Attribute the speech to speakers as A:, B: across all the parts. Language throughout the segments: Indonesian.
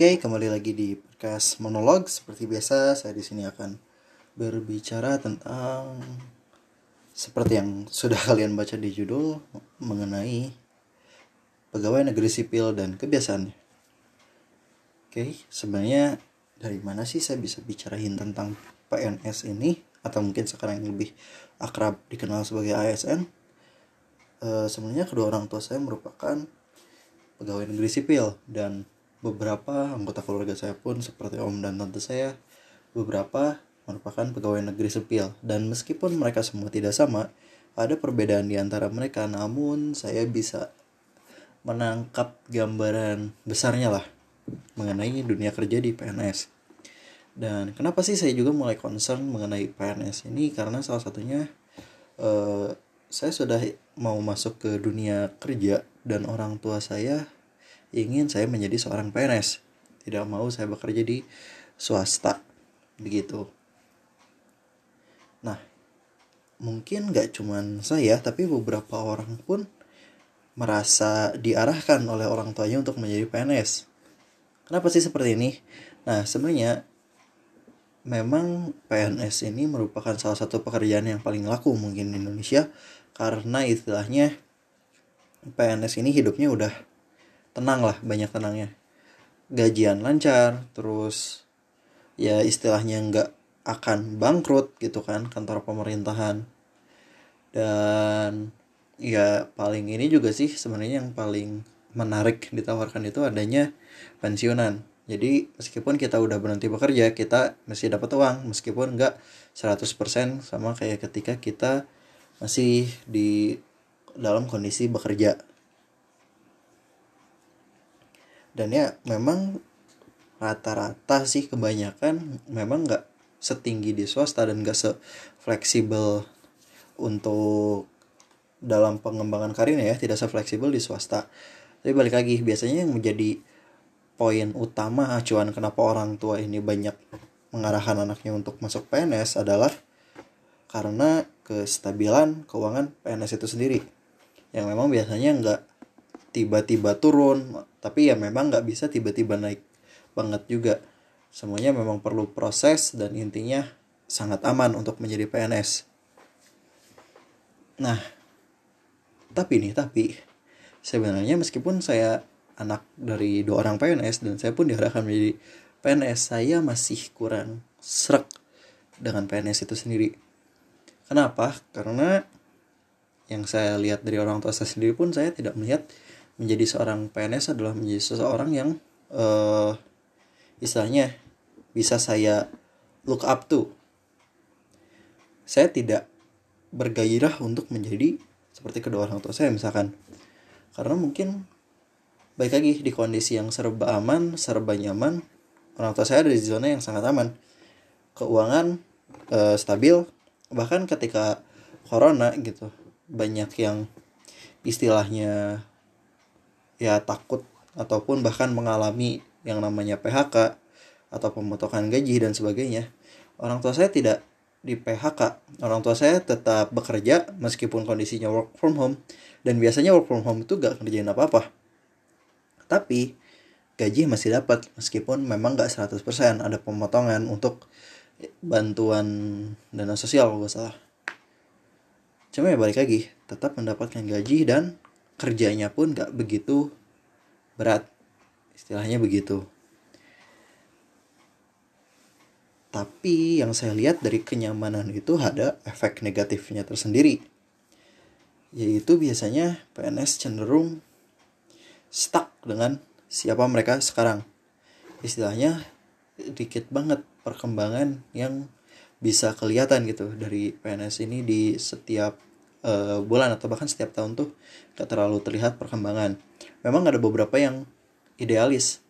A: Oke, kembali lagi di podcast monolog. Seperti biasa, saya di sini akan berbicara tentang seperti yang sudah kalian baca di judul mengenai pegawai negeri sipil dan kebiasaannya. Oke, sebenarnya dari mana sih saya bisa bicarain tentang PNS ini atau mungkin sekarang yang lebih akrab dikenal sebagai ASN? E, sebenarnya kedua orang tua saya merupakan pegawai negeri sipil dan beberapa anggota keluarga saya pun seperti om dan tante saya beberapa merupakan pegawai negeri sipil dan meskipun mereka semua tidak sama ada perbedaan di antara mereka. Namun saya bisa menangkap gambaran besarnya lah mengenai dunia kerja di PNS dan kenapa sih saya juga mulai concern mengenai PNS ini? Karena salah satunya uh, saya sudah mau masuk ke dunia kerja dan orang tua saya ingin saya menjadi seorang PNS tidak mau saya bekerja di swasta begitu. Nah mungkin nggak cuman saya tapi beberapa orang pun merasa diarahkan oleh orang tuanya untuk menjadi PNS kenapa sih seperti ini? Nah sebenarnya memang PNS ini merupakan salah satu pekerjaan yang paling laku mungkin di Indonesia karena istilahnya PNS ini hidupnya udah tenang lah banyak tenangnya. Gajian lancar terus ya istilahnya nggak akan bangkrut gitu kan kantor pemerintahan. Dan ya paling ini juga sih sebenarnya yang paling menarik ditawarkan itu adanya pensiunan. Jadi meskipun kita udah berhenti bekerja kita masih dapat uang meskipun nggak 100% sama kayak ketika kita masih di dalam kondisi bekerja dan ya memang rata-rata sih kebanyakan memang nggak setinggi di swasta dan nggak sefleksibel untuk dalam pengembangan karirnya ya tidak sefleksibel di swasta. Tapi balik lagi biasanya yang menjadi poin utama acuan kenapa orang tua ini banyak mengarahkan anaknya untuk masuk PNS adalah karena kestabilan keuangan PNS itu sendiri. Yang memang biasanya nggak tiba-tiba turun tapi ya memang nggak bisa tiba-tiba naik banget juga. Semuanya memang perlu proses dan intinya sangat aman untuk menjadi PNS nah tapi nih tapi sebenarnya meskipun saya anak dari dua orang PNS dan saya pun diarahkan menjadi PNS saya masih kurang serak dengan PNS itu sendiri. Kenapa? Karena yang saya lihat dari orang tua saya sendiri pun saya tidak melihat menjadi seorang PNS adalah menjadi seseorang yang uh, istilahnya bisa saya look up to. Saya tidak bergairah untuk menjadi seperti kedua orang tua saya misalkan. Karena mungkin baik lagi di kondisi yang serba aman, serba nyaman, orang tua saya ada di zona yang sangat aman. Keuangan uh, stabil, bahkan ketika corona gitu, banyak yang istilahnya ya takut ataupun bahkan mengalami yang namanya PHK atau pemotongan gaji dan sebagainya. Orang tua saya tidak di PHK. Orang tua saya tetap bekerja meskipun kondisinya work from home dan biasanya work from home itu gak kerjain apa-apa. Tapi gaji masih dapat meskipun memang gak 100% ada pemotongan untuk bantuan dana sosial kalau gak salah. Cuma ya balik lagi, tetap mendapatkan gaji dan kerjanya pun gak begitu berat istilahnya begitu. Tapi yang saya lihat dari kenyamanan itu ada efek negatifnya tersendiri yaitu biasanya PNS cenderung stuck dengan siapa mereka sekarang. Istilahnya dikit banget perkembangan yang bisa kelihatan gitu dari PNS ini di setiap uh, bulan atau bahkan setiap tahun tuh gak terlalu terlihat perkembangan. Memang ada beberapa yang idealis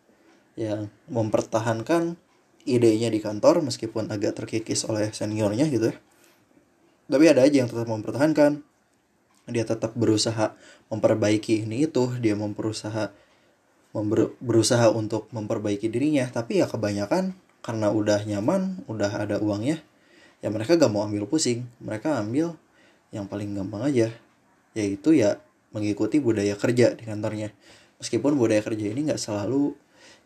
A: yang mempertahankan idenya di kantor meskipun agak terkikis oleh seniornya gitu ya. Tapi ada aja yang tetap mempertahankan. Dia tetap berusaha memperbaiki ini itu, dia memperusaha member, berusaha untuk memperbaiki dirinya, tapi ya kebanyakan karena udah nyaman, udah ada uangnya, ya mereka gak mau ambil pusing, mereka ambil yang paling gampang aja yaitu ya mengikuti budaya kerja di kantornya meskipun budaya kerja ini nggak selalu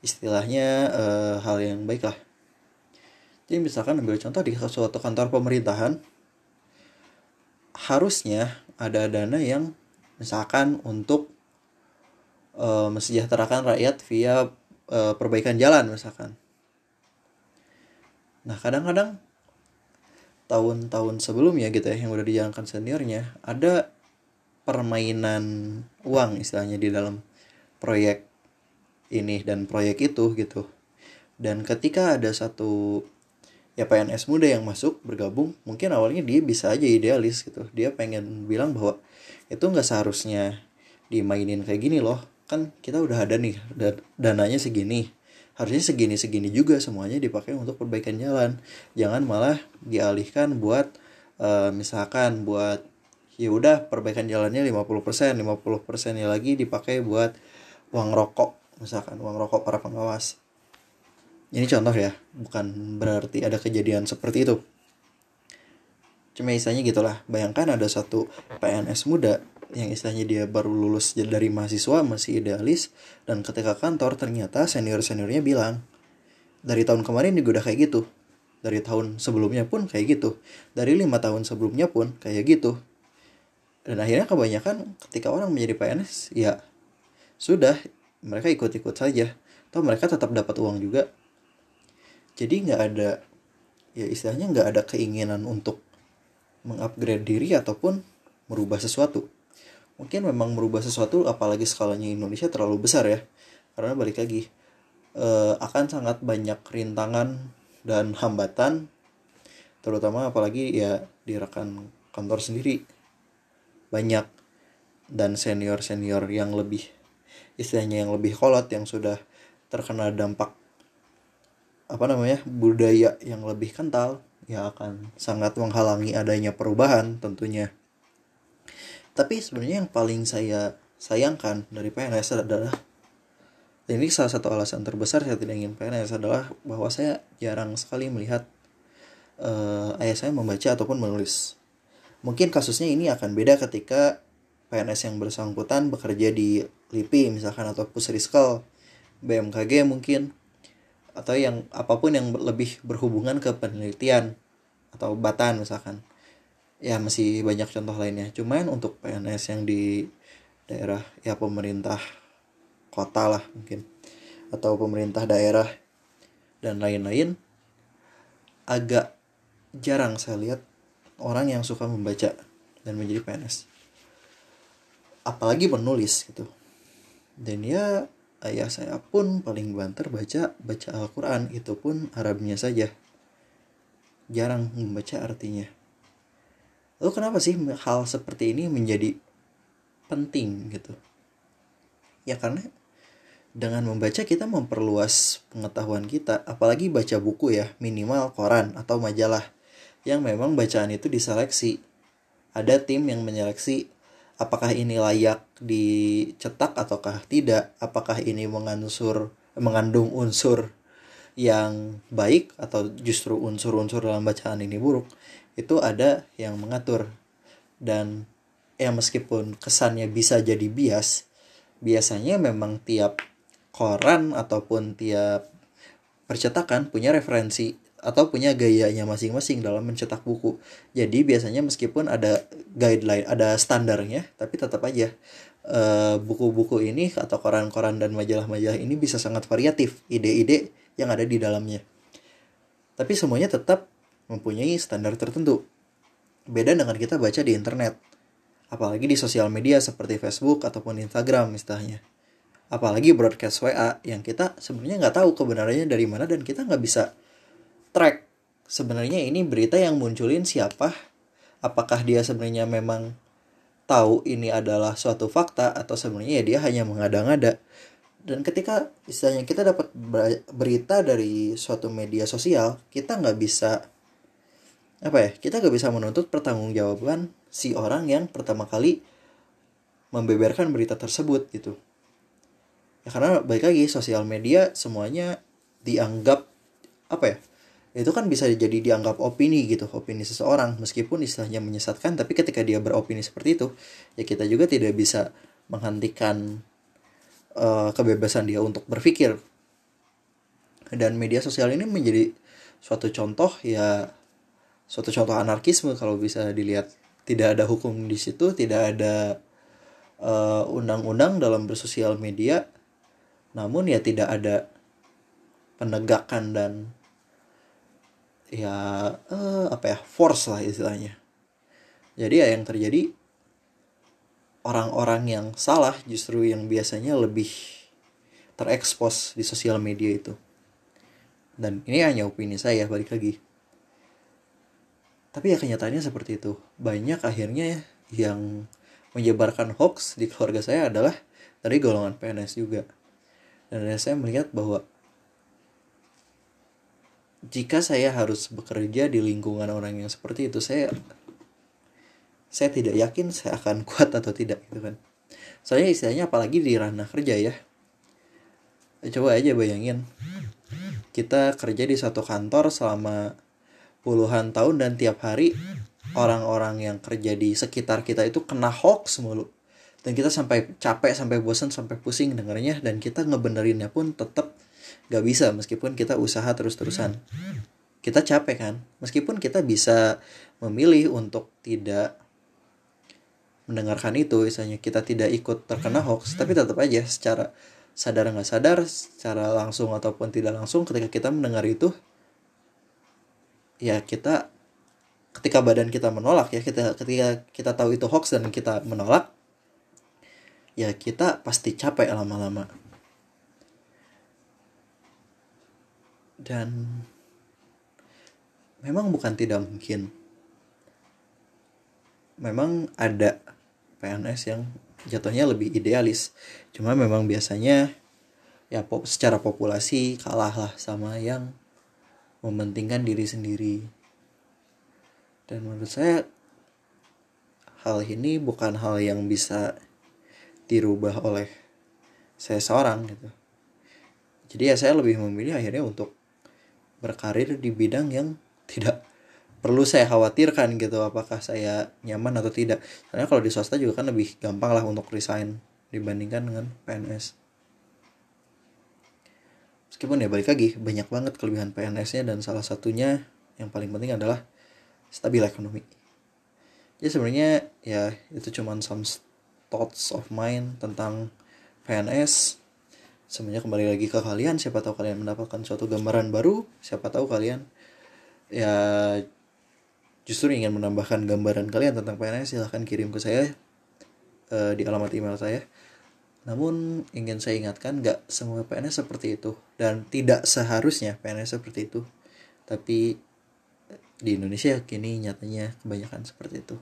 A: istilahnya uh, hal yang baik lah jadi misalkan ambil contoh di suatu kantor pemerintahan harusnya ada dana yang misalkan untuk uh, mensejahterakan rakyat via uh, perbaikan jalan misalkan. Nah kadang-kadang tahun-tahun sebelumnya gitu ya yang udah dijalankan seniornya ada permainan uang istilahnya di dalam proyek ini dan proyek itu gitu. Dan ketika ada satu ya PNS muda yang masuk bergabung mungkin awalnya dia bisa aja idealis gitu. Dia pengen bilang bahwa itu nggak seharusnya dimainin kayak gini loh. Kan kita udah ada nih dananya segini harusnya segini segini juga semuanya dipakai untuk perbaikan jalan. Jangan malah dialihkan buat uh, misalkan buat ya udah perbaikan jalannya 50% 50% ya lagi dipakai buat uang rokok misalkan uang rokok para pengawas. Ini contoh ya bukan berarti ada kejadian seperti itu. Cuma istilahnya gitulah. Bayangkan ada satu PNS muda yang istilahnya dia baru lulus dari mahasiswa masih idealis dan ketika kantor ternyata senior seniornya bilang dari tahun kemarin juga udah kayak gitu. Dari tahun sebelumnya pun kayak gitu. Dari lima tahun sebelumnya pun kayak gitu. Dan akhirnya kebanyakan ketika orang menjadi PNS ya sudah mereka ikut-ikut saja. Atau mereka tetap dapat uang juga. Jadi nggak ada ya istilahnya nggak ada keinginan untuk mengupgrade diri ataupun merubah sesuatu mungkin memang merubah sesuatu apalagi skalanya Indonesia terlalu besar ya karena balik lagi eh, akan sangat banyak rintangan dan hambatan terutama apalagi ya di rekan kantor sendiri banyak dan senior senior yang lebih istilahnya yang lebih kolot yang sudah terkena dampak apa namanya budaya yang lebih kental ya akan sangat menghalangi adanya perubahan tentunya. Tapi sebenarnya yang paling saya sayangkan dari PNS adalah ini salah satu alasan terbesar saya tidak ingin PNS adalah bahwa saya jarang sekali melihat uh, ayah saya membaca ataupun menulis. Mungkin kasusnya ini akan beda ketika PNS yang bersangkutan bekerja di LIPI misalkan atau Pusriskel, BMKG mungkin atau yang apa pun yang lebih berhubungan ke penelitian atau batan misalkan ya masih banyak contoh lainnya. Cuman untuk PNS yang di daerah ya pemerintah kota lah mungkin. Atau pemerintah daerah dan lain-lain agak jarang saya lihat orang yang suka membaca dan menjadi PNS apalagi menulis gitu. Dan ya ayah saya pun paling banter baca baca Al-Quran. Itu pun Arabnya saja. Jarang membaca artinya lalu kenapa sih hal seperti ini menjadi penting? Gitu. Ya karena dengan membaca kita memperluas pengetahuan kita apalagi baca buku ya minimal koran atau majalah yang memang bacaan itu diseleksi. Ada tim yang menyeleksi apakah ini layak dicetak ataukah tidak apakah ini mengansur mengandung unsur yang baik atau justru unsur-unsur dalam bacaan ini buruk itu ada yang mengatur dan ya meskipun kesannya bisa jadi bias biasanya memang tiap koran ataupun tiap percetakan punya referensi atau punya gayanya masing-masing dalam mencetak buku. Jadi biasanya meskipun ada guideline, ada standarnya, tapi tetap aja eh, buku-buku uh, ini atau koran-koran dan majalah-majalah ini bisa sangat variatif ide-ide yang ada di dalamnya. Tapi semuanya tetap mempunyai standar tertentu. Beda dengan kita baca di internet. Apalagi di sosial media seperti Facebook ataupun Instagram istilahnya. Apalagi broadcast WA yang kita sebenarnya nggak tahu kebenarannya dari mana dan kita nggak bisa track sebenarnya ini berita yang munculin siapa apakah dia sebenarnya memang tahu ini adalah suatu fakta atau sebenarnya ya dia hanya mengada-ngada dan ketika istilahnya kita dapat berita dari suatu media sosial kita nggak bisa apa ya? Kita nggak bisa menuntut pertanggungjawaban si orang yang pertama kali membeberkan berita tersebut gitu. Ya karena baik lagi sosial media semuanya dianggap apa ya? Itu kan bisa jadi dianggap opini gitu opini seseorang. Meskipun istilahnya menyesatkan tapi ketika dia beropini seperti itu ya kita juga tidak bisa menghentikan uh, kebebasan dia untuk berpikir. Dan media sosial ini menjadi suatu contoh ya suatu contoh anarkisme kalau bisa dilihat tidak ada hukum di situ tidak ada undang undang-undang dalam bersosial media namun ya tidak ada penegakan dan ya uh, apa ya force lah istilahnya. Jadi ya yang terjadi orang-orang yang salah justru yang biasanya lebih terekspos di sosial media itu. Dan ini hanya opini saya balik lagi tapi ya kenyataannya seperti itu. Banyak akhirnya yang menyebarkan hoax di keluarga saya adalah dari golongan PNS juga. Dan saya melihat bahwa jika saya harus bekerja di lingkungan orang yang seperti itu saya saya tidak yakin saya akan kuat atau tidak gitu kan. Soalnya istilahnya apalagi di ranah kerja ya. Coba aja bayangin kita kerja di satu kantor selama puluhan tahun dan tiap hari orang-orang yang kerja di sekitar kita itu kena hoax mulu. Dan kita sampai capek sampai bosan sampai pusing dengarnya dan kita ngebenerinnya pun tetap gak bisa meskipun kita usaha terus-terusan. Kita capek kan? Meskipun kita bisa memilih untuk tidak mendengarkan itu misalnya kita tidak ikut terkena hoax tapi tetap aja secara sadar nggak sadar secara langsung ataupun tidak langsung ketika kita mendengar itu ya kita ketika badan kita menolak ya kita ketika kita tahu itu hoax dan kita menolak ya kita pasti capek lama-lama. Dan memang bukan tidak mungkin. Memang ada PNS yang jatuhnya lebih idealis. Cuma memang biasanya ya secara populasi kalah lah sama yang mementingkan diri sendiri. Dan menurut saya hal ini bukan hal yang bisa dirubah oleh saya seorang gitu. Jadi ya saya lebih memilih akhirnya untuk berkarir di bidang yang tidak perlu saya khawatirkan gitu apakah saya nyaman atau tidak. Karena kalau di swasta juga kan lebih gampang lah untuk resign dibandingkan dengan PNS meskipun ya balik lagi banyak banget kelebihan PNS-nya dan salah satunya yang paling penting adalah stabil ekonomi. Jadi sebenarnya ya itu cuman some thoughts of mine tentang PNS semuanya kembali lagi ke kalian siapa tahu kalian mendapatkan suatu gambaran baru siapa tahu kalian ya justru ingin menambahkan gambaran kalian tentang PNS silahkan kirim ke saya uh, di alamat email saya namun ingin saya ingatkan nggak semua PNS seperti itu. Dan tidak seharusnya PNS seperti itu. Tapi di Indonesia kini nyatanya kebanyakan seperti itu.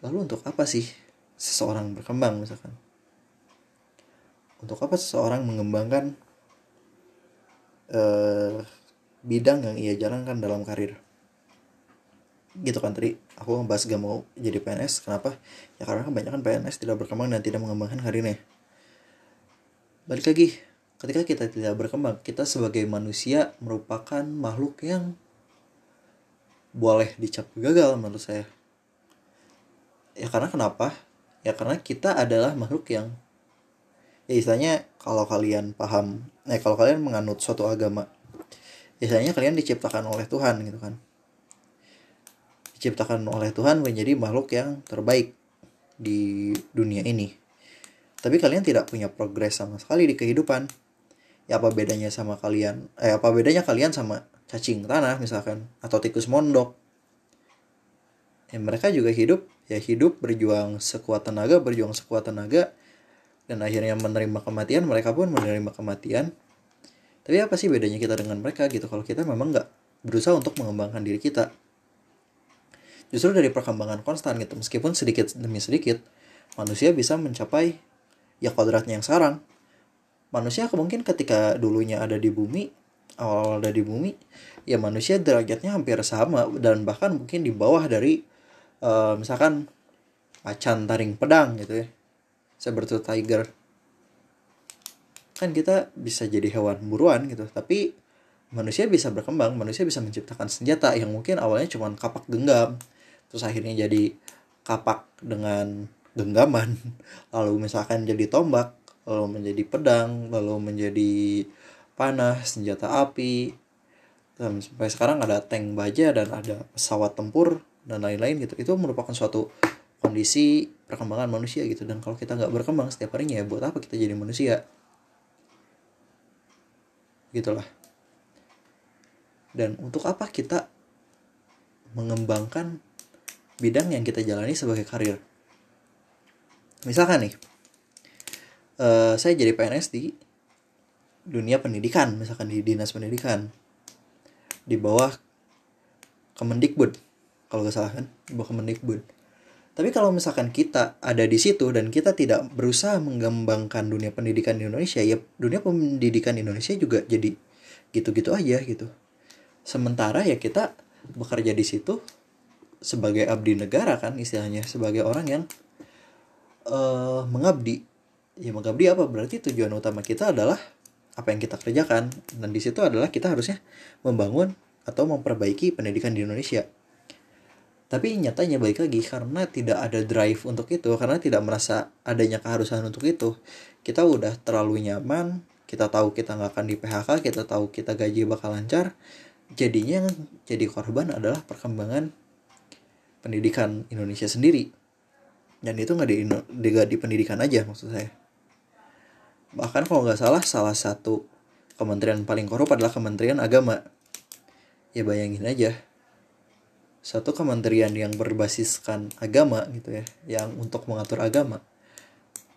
A: Lalu untuk apa sih seseorang berkembang misalkan? Untuk apa seseorang mengembangkan uh, bidang yang ia jalankan dalam karir gitu kan tadi aku ngebahas gak mau jadi PNS kenapa? Ya karena kebanyakan PNS tidak berkembang dan tidak mengembangkan karirnya balik lagi ketika kita tidak berkembang kita sebagai manusia merupakan makhluk yang boleh dicap gagal menurut saya. Ya karena kenapa? Ya karena kita adalah makhluk yang ya istilahnya kalau kalian paham eh kalau kalian menganut suatu agama istilahnya kalian diciptakan oleh Tuhan gitu kan diciptakan oleh Tuhan menjadi makhluk yang terbaik di dunia ini. Tapi kalian tidak punya progres sama sekali di kehidupan. Ya apa bedanya sama kalian? Eh apa bedanya kalian sama cacing tanah misalkan? Atau tikus mondok? Ya mereka juga hidup. Ya hidup berjuang sekuat tenaga berjuang sekuat tenaga. Dan akhirnya menerima kematian mereka pun menerima kematian. Tapi apa sih bedanya kita dengan mereka gitu? Kalau kita memang nggak berusaha untuk mengembangkan diri kita justru dari perkembangan konstan gitu meskipun sedikit demi sedikit manusia bisa mencapai ya kodratnya yang sekarang. Manusia mungkin ketika dulunya ada di bumi awal ada di bumi ya manusia derajatnya hampir sama dan bahkan mungkin di bawah dari uh, misalkan macan taring pedang gitu ya tooth tiger. Kan kita bisa jadi hewan buruan gitu tapi manusia bisa berkembang manusia bisa menciptakan senjata yang mungkin awalnya cuma kapak genggam terus akhirnya jadi kapak dengan genggaman. Lalu misalkan jadi tombak lalu menjadi pedang lalu menjadi panah senjata api. Dan sampai sekarang ada tank baja dan ada pesawat tempur dan lain-lain gitu. Itu merupakan suatu kondisi perkembangan manusia gitu. Dan kalau kita nggak berkembang setiap harinya ya buat apa kita jadi manusia? Gitulah. Dan untuk apa kita mengembangkan bidang yang kita jalani sebagai karir. Misalkan nih uh, saya jadi PNS di dunia pendidikan misalkan di dinas pendidikan. Di bawah Kemendikbud kalau gak salah kan? Di bawah Kemendikbud. Tapi kalau misalkan kita ada di situ dan kita tidak berusaha mengembangkan dunia pendidikan di Indonesia ya dunia pendidikan Indonesia juga jadi gitu-gitu aja gitu. Sementara ya kita bekerja di situ sebagai abdi negara kan istilahnya sebagai orang yang uh, mengabdi. Ya mengabdi apa? Berarti tujuan utama kita adalah apa yang kita kerjakan. Dan di situ adalah kita harusnya membangun atau memperbaiki pendidikan di Indonesia. Tapi nyatanya baik lagi karena tidak ada drive untuk itu karena tidak merasa adanya keharusan untuk itu kita udah terlalu nyaman kita tahu kita nggak akan di PHK kita tahu kita gaji bakal lancar jadinya yang jadi korban adalah perkembangan pendidikan Indonesia sendiri. Dan itu nggak di, di, di pendidikan aja maksud saya. Bahkan kalau nggak salah salah satu kementerian paling korup adalah kementerian agama. Ya bayangin aja. Satu kementerian yang berbasiskan agama gitu ya yang untuk mengatur agama.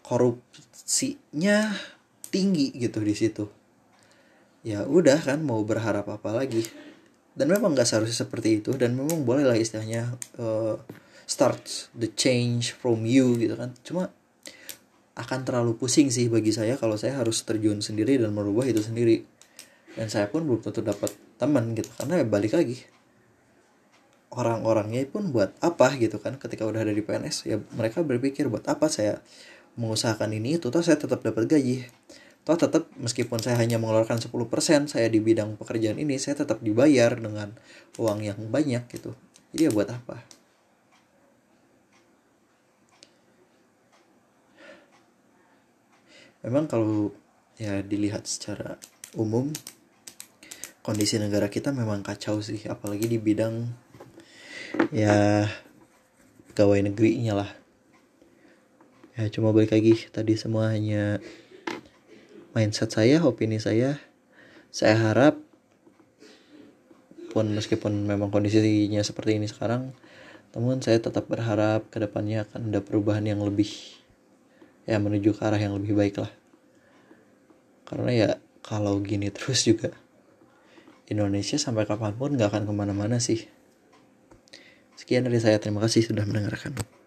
A: Korupsinya tinggi gitu di situ. Ya udah kan mau berharap apa lagi dan memang nggak seharusnya seperti itu. Dan memang boleh lah istilahnya uh, start the change from you gitu kan. Cuma akan terlalu pusing sih bagi saya kalau saya harus terjun sendiri dan merubah itu sendiri. Dan saya pun belum tentu dapat teman gitu. Karena ya balik lagi orang-orangnya pun buat apa gitu kan. Ketika udah ada di PNS ya mereka berpikir buat apa saya mengusahakan ini? Itu saya tetap dapat gaji toh tetap meskipun saya hanya mengeluarkan 10% saya di bidang pekerjaan ini saya tetap dibayar dengan uang yang banyak gitu. Jadi ya buat apa? Memang kalau ya dilihat secara umum kondisi negara kita memang kacau sih apalagi di bidang ya pegawai negerinya lah. Ya cuma balik lagi tadi semua hanya mindset saya, opini saya. Saya harap pun meskipun memang kondisinya seperti ini sekarang, teman saya tetap berharap ke depannya akan ada perubahan yang lebih ya menuju ke arah yang lebih baik lah. Karena ya kalau gini terus juga Indonesia sampai kapan pun gak akan ke mana-mana sih. Sekian dari saya, terima kasih sudah mendengarkan.